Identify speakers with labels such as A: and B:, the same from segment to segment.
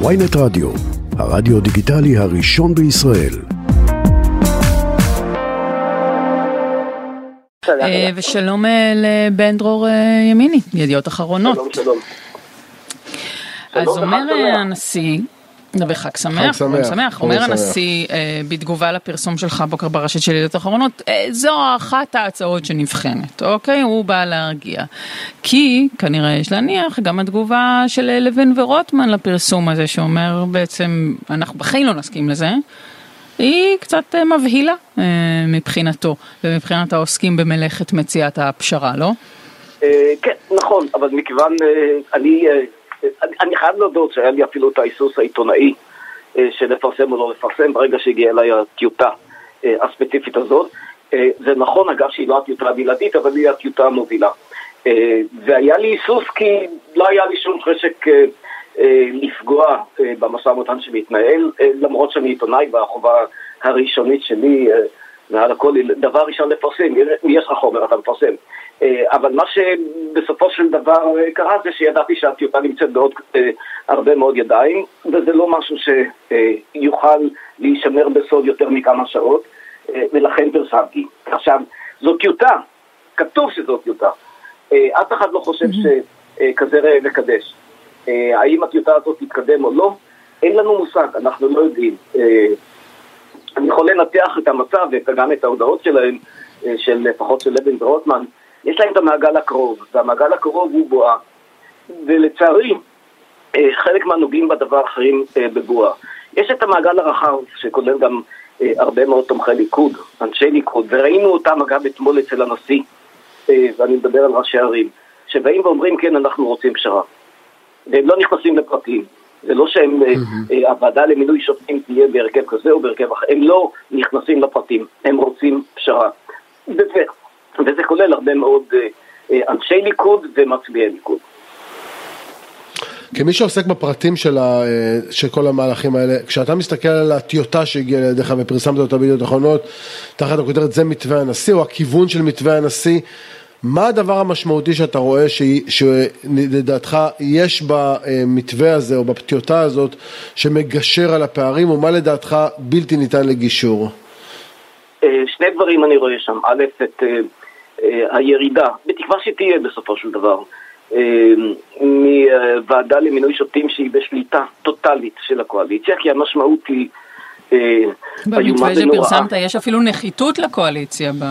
A: ויינט רדיו, הרדיו דיגיטלי הראשון בישראל.
B: אה, ושלום אה, לבן דרור אה, ימיני, ידיעות אחרונות.
C: שלום, שלום.
B: אז אומר. הנשיא, וחג שמח,
D: חג שמח,
B: חג שמח,
D: חג
B: אומר
D: שמח.
B: הנשיא אה, בתגובה לפרסום שלך הבוקר ברשת של ידיעות אחרונות, אה, זו אחת ההצעות שנבחנת, אוקיי? הוא בא להרגיע. כי כנראה יש להניח גם התגובה של אה, לוין ורוטמן לפרסום הזה, שאומר בעצם, אנחנו בחיים לא נסכים לזה. היא קצת אה, מבהילה אה, מבחינתו ומבחינת העוסקים במלאכת מציאת הפשרה, לא?
C: אה, כן, נכון, אבל מכיוון, אה, אני, אה, אני, אני חייב להודות שהיה לי אפילו את ההיסוס העיתונאי אה, של לפרסם או לא לפרסם ברגע שהגיעה אליי הטיוטה אה, הספציפית הזאת. אה, זה נכון, אגב, שהיא לא הטיוטה הבלעדית, אבל היא הטיוטה המובילה. והיה לי היסוס כי לא היה לי שום חשק לפגוע במשא ומתן שמתנהל, למרות שאני עיתונאי והחובה הראשונית שלי מעל הכל, דבר ראשון לפרסם, אם יש לך חומר אתה מפרסם. אה, אבל מה שבסופו של דבר אה, קרה זה שידעתי שהטיוטה נמצאת בעוד אה, הרבה מאוד ידיים, וזה לא משהו שיוכל להישמר בסוד יותר מכמה שעות, ולכן פרסמתי. עכשיו, זו טיוטה, כתוב שזו טיוטה. אף אחד לא חושב שכזה ראה וקדש. האם הטיוטה הזאת תתקדם או לא, אין לנו מושג, אנחנו לא יודעים. אני יכול לנתח את המצב וגם את ההודעות שלהם, אה, של לפחות של לוין ורוטמן, יש להם את המעגל הקרוב, והמעגל הקרוב הוא בועה. ולצערי, אה, חלק מהנוגעים בדבר אחרים אה, בבועה. יש את המעגל הרחב, שכולל גם הרבה מאוד תומכי ליכוד, אנשי ליכוד, וראינו אותם אגב אתמול אצל הנשיא, ואני מדבר על ראשי ערים, שבאים ואומרים כן, אנחנו רוצים פשרה. והם לא נכנסים לפרטים. זה לא שהם, אה, אה, הוועדה למינוי שופטים תהיה בהרכב כזה או בהרכב אחר, הם לא נכנסים לפרטים, הם רוצים פשרה. וזה, וזה כולל הרבה מאוד אה, אנשי ליכוד ומצביעי ליכוד.
D: כמי שעוסק בפרטים של, ה, של כל המהלכים האלה, כשאתה מסתכל על הטיוטה שהגיעה לידיך ופרסמת אותה בידיעות אחרונות, תחת הכותרת זה מתווה הנשיא או הכיוון של מתווה הנשיא, מה הדבר המשמעותי שאתה רואה שלדעתך יש במתווה הזה או בטיוטה הזאת שמגשר על הפערים, או מה לדעתך בלתי ניתן לגישור?
C: אה, שני דברים אני רואה שם. א', את אה, אה, הירידה, בתקווה שתהיה בסופו של דבר, מוועדה למינוי שופטים שהיא בשליטה טוטאלית של הקואליציה, כי המשמעות היא
B: במתווה
C: ונוראה.
B: שפרסמת יש אפילו נחיתות לקואליציה. ב...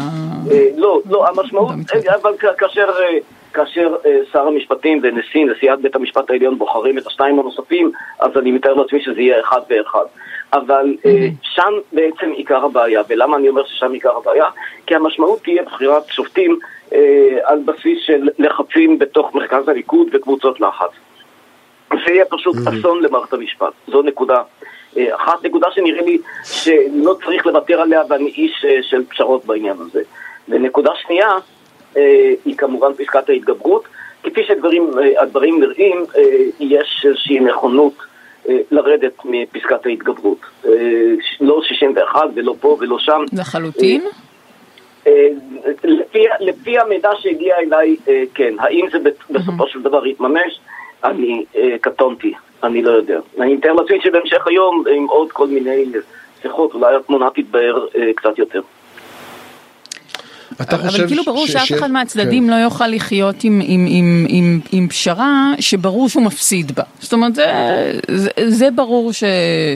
C: אה, לא, לא, המשמעות,
B: במתווה.
C: אה, אבל כאשר, אה, כאשר אה, שר המשפטים ונשיא, נשיאת בית המשפט העליון בוחרים את השניים הנוספים, אז אני מתאר לעצמי שזה יהיה אחד ואחד. אבל אה, שם בעצם עיקר הבעיה, ולמה אני אומר ששם עיקר הבעיה? כי המשמעות תהיה בחירת שופטים אה, על בסיס של לחצים בתוך מרכז הליכוד וקבוצות לחץ. זה יהיה פשוט אסון למערכת המשפט. זו נקודה אה, אחת. נקודה שנראה לי שלא צריך לוותר עליה ואני איש אה, של פשרות בעניין הזה. ונקודה שנייה אה, היא כמובן פסקת ההתגברות. כפי שהדברים נראים, אה, יש איזושהי נכונות לרדת מפסקת ההתגברות. לא 61 ולא פה ולא שם.
B: לחלוטין?
C: לפי, לפי המידע שהגיע אליי, כן. האם זה בסופו של דבר יתממש? אני קטונתי, אני לא יודע. אני מתאר לעצמי שבהמשך היום, עם עוד כל מיני שיחות, אולי התמונה תתבהר אה, קצת יותר.
D: אתה
B: אבל
D: חושב
B: כאילו ברור
D: ש-
B: שאף
D: ש-
B: אחד מהצדדים
D: כן.
B: לא יוכל לחיות עם, עם, עם, עם, עם פשרה שברור שהוא מפסיד בה. זאת אומרת, זה, זה, זה ברור ש,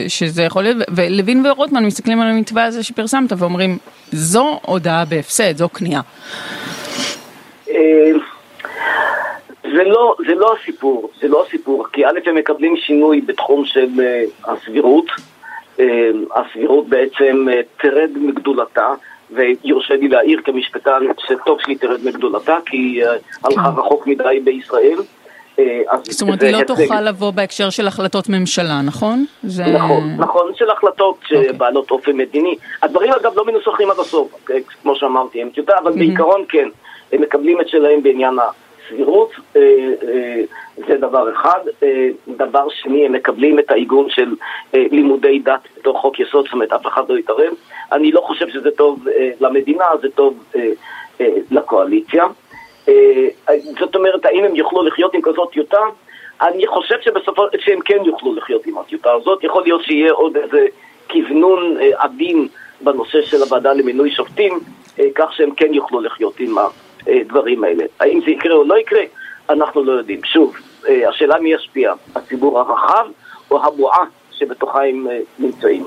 B: שזה יכול להיות, ולוין ורוטמן מסתכלים על המתווה הזה שפרסמת ואומרים, זו הודעה בהפסד, זו כניעה.
C: זה לא, זה לא הסיפור, זה לא הסיפור, כי א' הם מקבלים שינוי בתחום של אה, הסבירות, אה, הסבירות בעצם אה, תרד מגדולתה, ויורשה לי להעיר כמשפטן שטוב שהיא תרד מגדולתה, כי היא הלכה רחוק מדי בישראל.
B: זאת אומרת, היא לא. תוכל לבוא בהקשר של החלטות ממשלה, נכון? זה...
C: נכון, נכון, של החלטות
B: אוקיי.
C: שבעלות אופי מדיני. הדברים אגב לא מנוסחים עד הסוף, כמו שאמרתי, הם טיוטה, אבל בעיקרון כן, הם מקבלים את שלהם בעניין הסבירות, אה, אה, זה דבר אחד. אה, דבר שני, הם מקבלים את העיגון של לימודי דת בתוך חוק יסוד, זאת אומרת, אף אחד לא יתערב. אני לא חושב שזה טוב למדינה, זה טוב לקואליציה. זאת אומרת, האם הם יוכלו לחיות עם כזאת טיוטה? אני חושב שבסופו, שהם כן יוכלו לחיות עם הטיוטה הזאת, יכול להיות שיהיה עוד איזה כוונון עדין בנושא של הוועדה למינוי שופטים, כך שהם כן יוכלו לחיות עם הדברים האלה. האם זה יקרה או לא יקרה, אנחנו לא יודעים. שוב, אה, השאלה מי ישפיע, הציבור הרחב או הבועה שבתוכה הם נמצאים.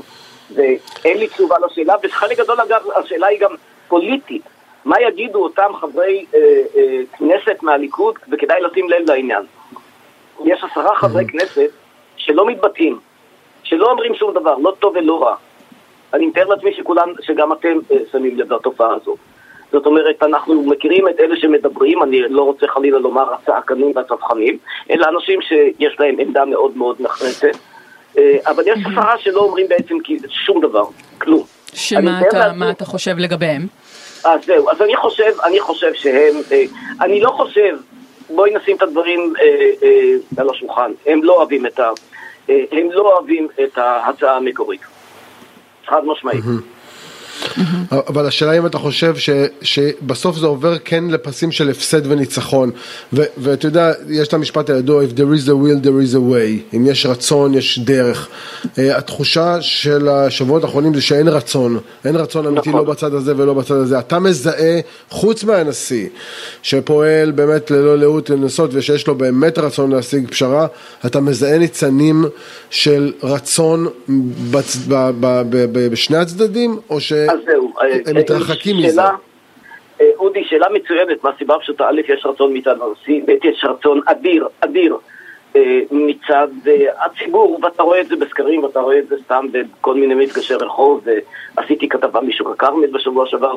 C: ואין לי תשובה לשאלה, וחלק גדול אגב, השאלה היא גם פוליטית. מה יגידו אותם חברי אה, אה, כנסת מהליכוד, וכדאי לשים לב לעניין. יש עשרה חברי כנסת שלא מתבטאים, שלא אומרים שום דבר, לא טוב ולא רע. אני מתאר לעצמי שכולם, שגם אתם אה, שמים לב לתופעה הזו. זאת אומרת, אנחנו מכירים את אלה שמדברים, אני לא רוצה חלילה לומר הצעקנים והצווחנים, אלא אנשים שיש להם עמדה מאוד מאוד נחרצת. אה, אבל יש עשרה שלא אומרים בעצם שום דבר, כלום.
B: שמה אתה, אתה חושב לגביהם?
C: אז זהו, אז אני חושב, אני חושב שהם, אה, אני לא חושב, בואי נשים את הדברים אה, אה, על השולחן, הם לא אוהבים את ה... אה, הם לא אוהבים את ההצעה המקורית. חד משמעית. Mm-hmm.
D: אבל השאלה אם אתה חושב ש, שבסוף זה עובר כן לפסים של הפסד וניצחון ואתה יודע, יש את המשפט הידוע If there is a will there is a way אם יש רצון יש דרך uh, התחושה של השבועות האחרונים זה שאין רצון אין רצון אמיתי נכון. לא בצד הזה ולא בצד הזה אתה מזהה חוץ מהנשיא שפועל באמת ללא לאות לנסות ושיש לו באמת רצון להשיג פשרה אתה מזהה ניצנים של רצון בצ... ב... ב... ב... בשני הצדדים או ש...
C: אז.
D: הם אה, מתרחקים מזה.
C: אה, אודי, שאלה מצוינת, מהסיבה הפשוטה, א', יש רצון הנשיא, ב', יש רצון אדיר, אדיר, אה, מצד הציבור, ואתה רואה את זה בסקרים, ואתה רואה את זה סתם בכל מיני מפגשי רחוב, ועשיתי כתבה משוק הכרמל בשבוע שעבר,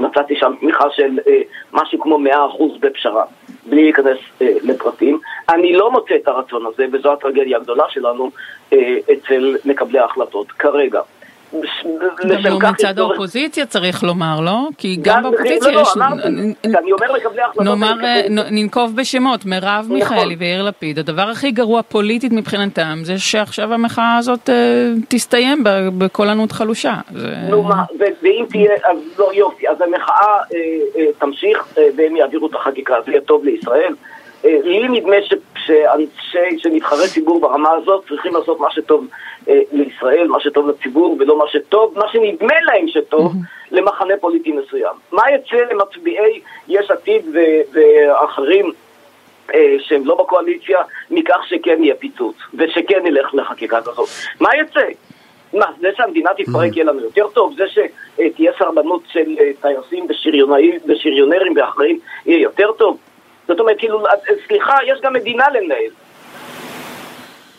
C: ומצאתי שם תמיכה של משהו כמו 100% בפשרה, בלי להיכנס לפרטים. אני לא מוצא את הרצון הזה, וזו הטרגדיה הגדולה שלנו, אצל מקבלי ההחלטות כרגע.
B: גם לא מצד האופוזיציה צריך לומר, לא? כי גם באופוזיציה
C: לא, יש... אני אומר לקבלי ההחלטות...
B: נאמר, ננקוב בשמות, מרב נכון. מיכאלי ויאיר לפיד, הדבר הכי גרוע פוליטית מבחינתם זה שעכשיו המחאה הזאת אה, תסתיים בקולנות חלושה.
C: נו מה, ואם תהיה, אז לא יופי, אז המחאה אה, אה, תמשיך והם יעבירו את החקיקה, זה יהיה טוב לישראל. לי נדמה שאנשי, שנבחרי ציבור ברמה הזאת צריכים לעשות מה שטוב אה, לישראל, מה שטוב לציבור ולא מה שטוב, מה שנדמה להם שטוב למחנה פוליטי מסוים. מה יצא למצביעי יש עתיד ואחרים אה, שהם לא בקואליציה מכך שכן יהיה פיצוץ ושכן נלך לחקיקה כזאת? מה יצא? מה, זה שהמדינה תתפרק יהיה לנו יותר טוב? זה שתהיה סרבנות של אה, טייסים ושריונרים ואחרים יהיה יותר טוב? זאת אומרת, כאילו, סליחה, יש גם מדינה לנהל.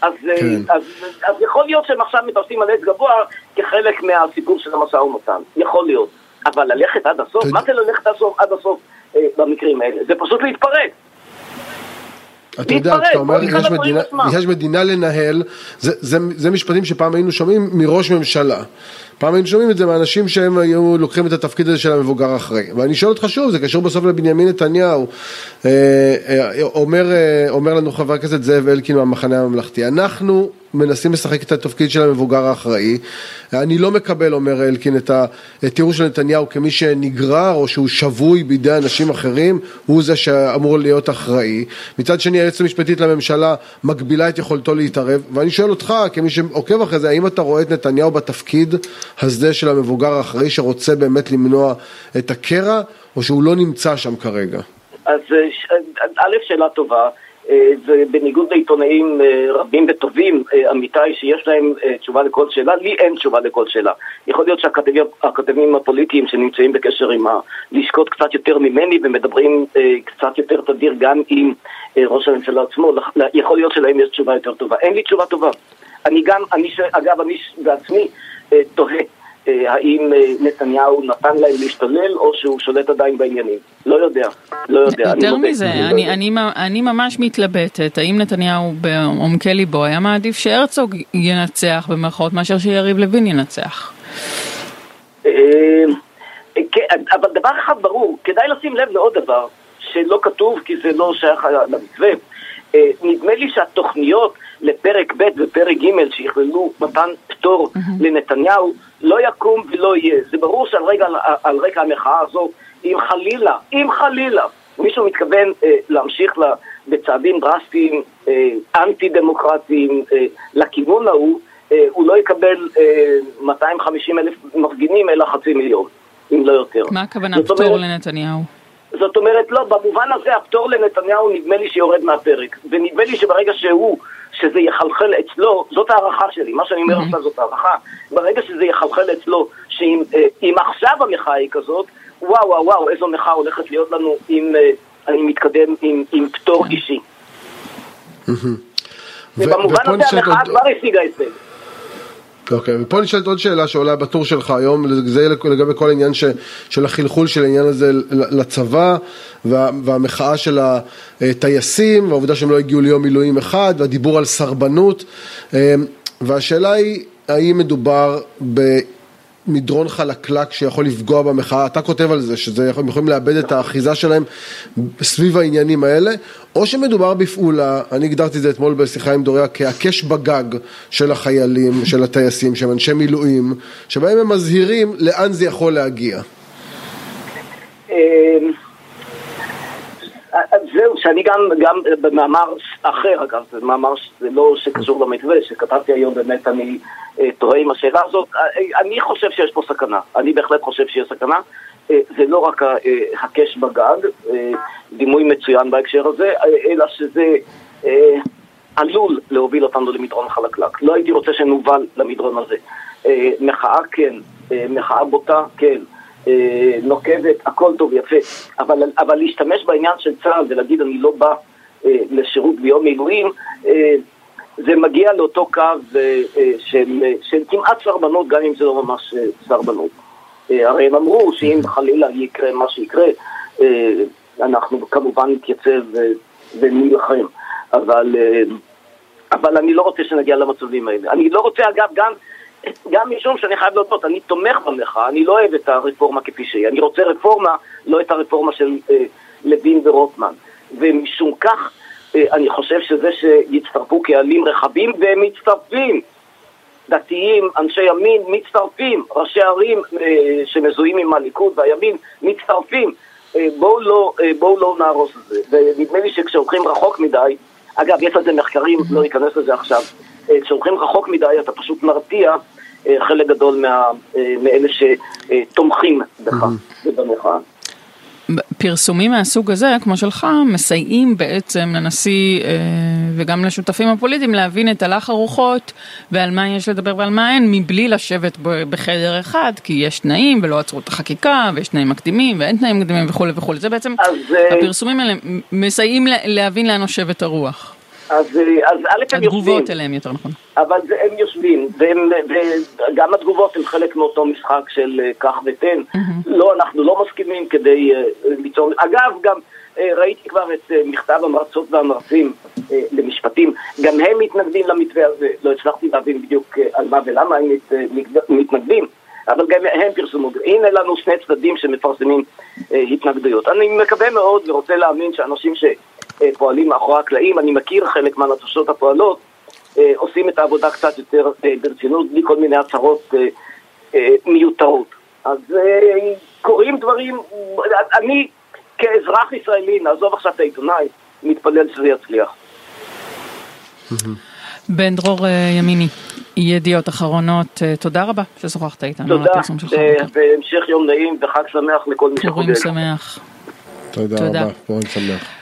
C: אז, אה, כן. אז, אז יכול להיות שהם עכשיו מטפסים על עץ גבוה כחלק מהסיפור של המשא ומתן, יכול להיות. אבל ללכת עד הסוף, מה זה ללכת עד הסוף, עד הסוף אה, במקרים האלה? זה פשוט להתפרק.
D: אתה יודע, כשאתה אומר יש מדינה, יש מדינה לנהל, זה, זה, זה משפטים שפעם היינו שומעים מראש ממשלה. פעם היינו שומעים את זה מאנשים שהם היו לוקחים את התפקיד הזה של המבוגר האחראי. ואני שואל אותך שוב, זה קשור בסוף לבנימין נתניהו. אה, אה, אומר, אה, אומר לנו חבר הכנסת זאב אלקין מהמחנה הממלכתי, אנחנו מנסים לשחק את התפקיד של המבוגר האחראי. אני לא מקבל, אומר אלקין, את התיאור של נתניהו כמי שנגרר או שהוא שבוי בידי אנשים אחרים, הוא זה שאמור להיות אחראי. מצד שני, היועצת המשפטית לממשלה מגבילה את יכולתו להתערב, ואני שואל אותך, כמי שעוקב אחרי זה, האם אתה רואה את נתניהו בתפקיד הזה של המבוגר האחראי שרוצה באמת למנוע את הקרע, או שהוא לא נמצא שם כרגע?
C: אז אה, א', שאלה טובה. ובניגוד אה, לעיתונאים אה, רבים וטובים, אמיתי, שיש להם תשובה לכל שאלה, לי אין תשובה לכל שאלה. יכול להיות שהכתבים הפוליטיים שנמצאים בקשר עם הלשכות קצת יותר ממני ומדברים קצת יותר תדיר גם עם ראש הממשלה עצמו, יכול להיות שלהם יש תשובה יותר טובה. אין לי תשובה טובה. אני גם, אני, אגב, אני בעצמי תוהה אה, האם אה, נתניהו נתן להם להשתולל או שהוא שולט עדיין בעניינים. לא יודע, לא יודע.
B: יותר מזה, אני, אני, אני, אני ממש מתלבטת, האם נתניהו בעומקי ליבו היה מעדיף שהרצוג ינצח במרכאות מאשר שיריב לוין ינצח?
C: אה, כן, אבל דבר אחד ברור, כדאי לשים לב לעוד דבר שלא כתוב כי זה לא שייך למתווה. נדמה לי שהתוכניות לפרק ב' ופרק ג' שיכללו מתן פטור לנתניהו לא יקום ולא יהיה. זה ברור שעל רקע, רקע המחאה הזו, אם חלילה, אם חלילה, מישהו מתכוון אה, להמשיך לה, בצעדים דרסטיים, אנטי דמוקרטיים, לכיוון ההוא, הוא לא יקבל 250 אלף מפגינים אלא חצי מיליון, אם לא יותר.
B: מה הכוונה פטור אומרת, לנתניהו?
C: זאת אומרת, לא, במובן הזה הפטור לנתניהו נדמה לי שיורד מהפרק, ונדמה לי שברגע שהוא, שזה יחלחל אצלו, זאת הערכה שלי, מה שאני אומר. עכשיו זאת הערכה, ברגע שזה יחלחל אצלו, שאם אה, עכשיו המחאה היא כזאת, וואו וואו וואו, איזו מחאה הולכת להיות לנו אם אה, אני מתקדם עם, עם פטור mm-hmm. אישי. ובמובן הזה המחאה כבר השיגה הישג.
D: אוקיי, okay, ופה נשאלת עוד שאלה שעולה בטור שלך היום, זה לגבי כל העניין ש, של החלחול של העניין הזה לצבא וה, והמחאה של הטייסים והעובדה שהם לא הגיעו ליום מילואים אחד והדיבור על סרבנות. אמ, והשאלה היא האם מדובר ב... מדרון חלקלק שיכול לפגוע במחאה, אתה כותב על זה, שהם יכולים לאבד את האחיזה שלהם סביב העניינים האלה, או שמדובר בפעולה, אני הגדרתי את זה אתמול בשיחה עם דוריה, כהקש בגג של החיילים, של הטייסים, שהם אנשי מילואים, שבהם הם מזהירים לאן זה יכול להגיע.
C: שאני גם, גם במאמר אחר, אגב, זה מאמר שזה לא שקשור למתווה, שכתבתי היום, באמת אני אה, תוהה עם השאלה הזאת. אה, אני חושב שיש פה סכנה, אני בהחלט חושב שיש סכנה. אה, זה לא רק הקש בגג, דימוי מצוין בהקשר הזה, אלא שזה עלול להוביל אותנו למדרון חלקלק. לא הייתי רוצה שנובל למדרון הזה. מחאה כן, מחאה בוטה כן. אה, נוקבת, הכל טוב, יפה, אבל, אבל להשתמש בעניין של צה"ל ולהגיד אני לא בא אה, לשירות ביום מילואים, אה, זה מגיע לאותו קו של, של כמעט סרבנות, גם אם זה לא ממש סרבנות. הרי הם אמרו שאם חלילה יקרה מה שיקרה, אנחנו כמובן נתייצב אה, ונילחם, אבל, אבל אני לא רוצה שנגיע למצבים האלה. אני לא רוצה, אגב, גם... גם משום שאני חייב להודות, אני תומך במחאה, אני לא אוהב את הרפורמה כפי שהיא, אני רוצה רפורמה, לא את הרפורמה של אה, לוין ורוטמן. ומשום כך, אה, אני חושב שזה שיצטרפו קהלים רחבים, והם מצטרפים. דתיים, אנשי ימין, מצטרפים. ראשי ערים אה, שמזוהים עם הליכוד והימין, מצטרפים. אה, בואו לא, אה, בוא לא נהרוס את זה. ונדמה לי שכשהולכים רחוק מדי, אגב, יש על זה מחקרים, לא אכנס לזה עכשיו, כשהולכים רחוק מדי אתה פשוט מרתיע אה, חלק גדול מה, אה, מאלה שתומכים בך ובמחאה.
B: פרסומים מהסוג הזה, כמו שלך, מסייעים בעצם לנשיא אה, וגם לשותפים הפוליטיים להבין את הלך הרוחות ועל מה יש לדבר ועל מה אין, מבלי לשבת בחדר אחד, כי יש תנאים ולא עצרו את החקיקה, ויש תנאים מקדימים ואין תנאים מקדימים וכולי וכולי. זה בעצם, אז, הפרסומים האלה מסייעים להבין לאן נושבת הרוח.
C: אז, אה, אז א' הם יושבים.
B: התגובות אליהם יותר נכון.
C: אבל זה, הם יושבים, והם, וגם התגובות הן חלק מאותו משחק של אה, קח ותן. Mm-hmm. לא, אנחנו לא מסכימים כדי uh, ליצור... אגב, גם uh, ראיתי כבר את uh, מכתב המרצות והמרצים uh, למשפטים, גם הם מתנגדים למתווה הזה. לא הצלחתי להבין בדיוק uh, על מה ולמה הם מת, uh, מתנגדים. אבל גם הם פרסמו, הנה לנו שני צדדים שמפרסמים אה, התנגדויות. אני מקווה מאוד ורוצה להאמין שאנשים ש... פועלים מאחורי הקלעים, אני מכיר חלק מהנטושות הפועלות, אה, עושים את העבודה קצת יותר אה, ברצינות, בלי כל מיני הצהרות אה, מיותרות. אז קורים דברים, אני כאזרח ישראלי, נעזוב עכשיו את העיתונאי, מתפלל שזה יצליח.
B: בן דרור ימיני, ידיעות אחרונות, תודה רבה ששוחחת איתנו
C: תודה, והמשך יום נעים וחג שמח לכל מי שחוגג.
B: פורים שמח.
D: תודה רבה, פורים שמח.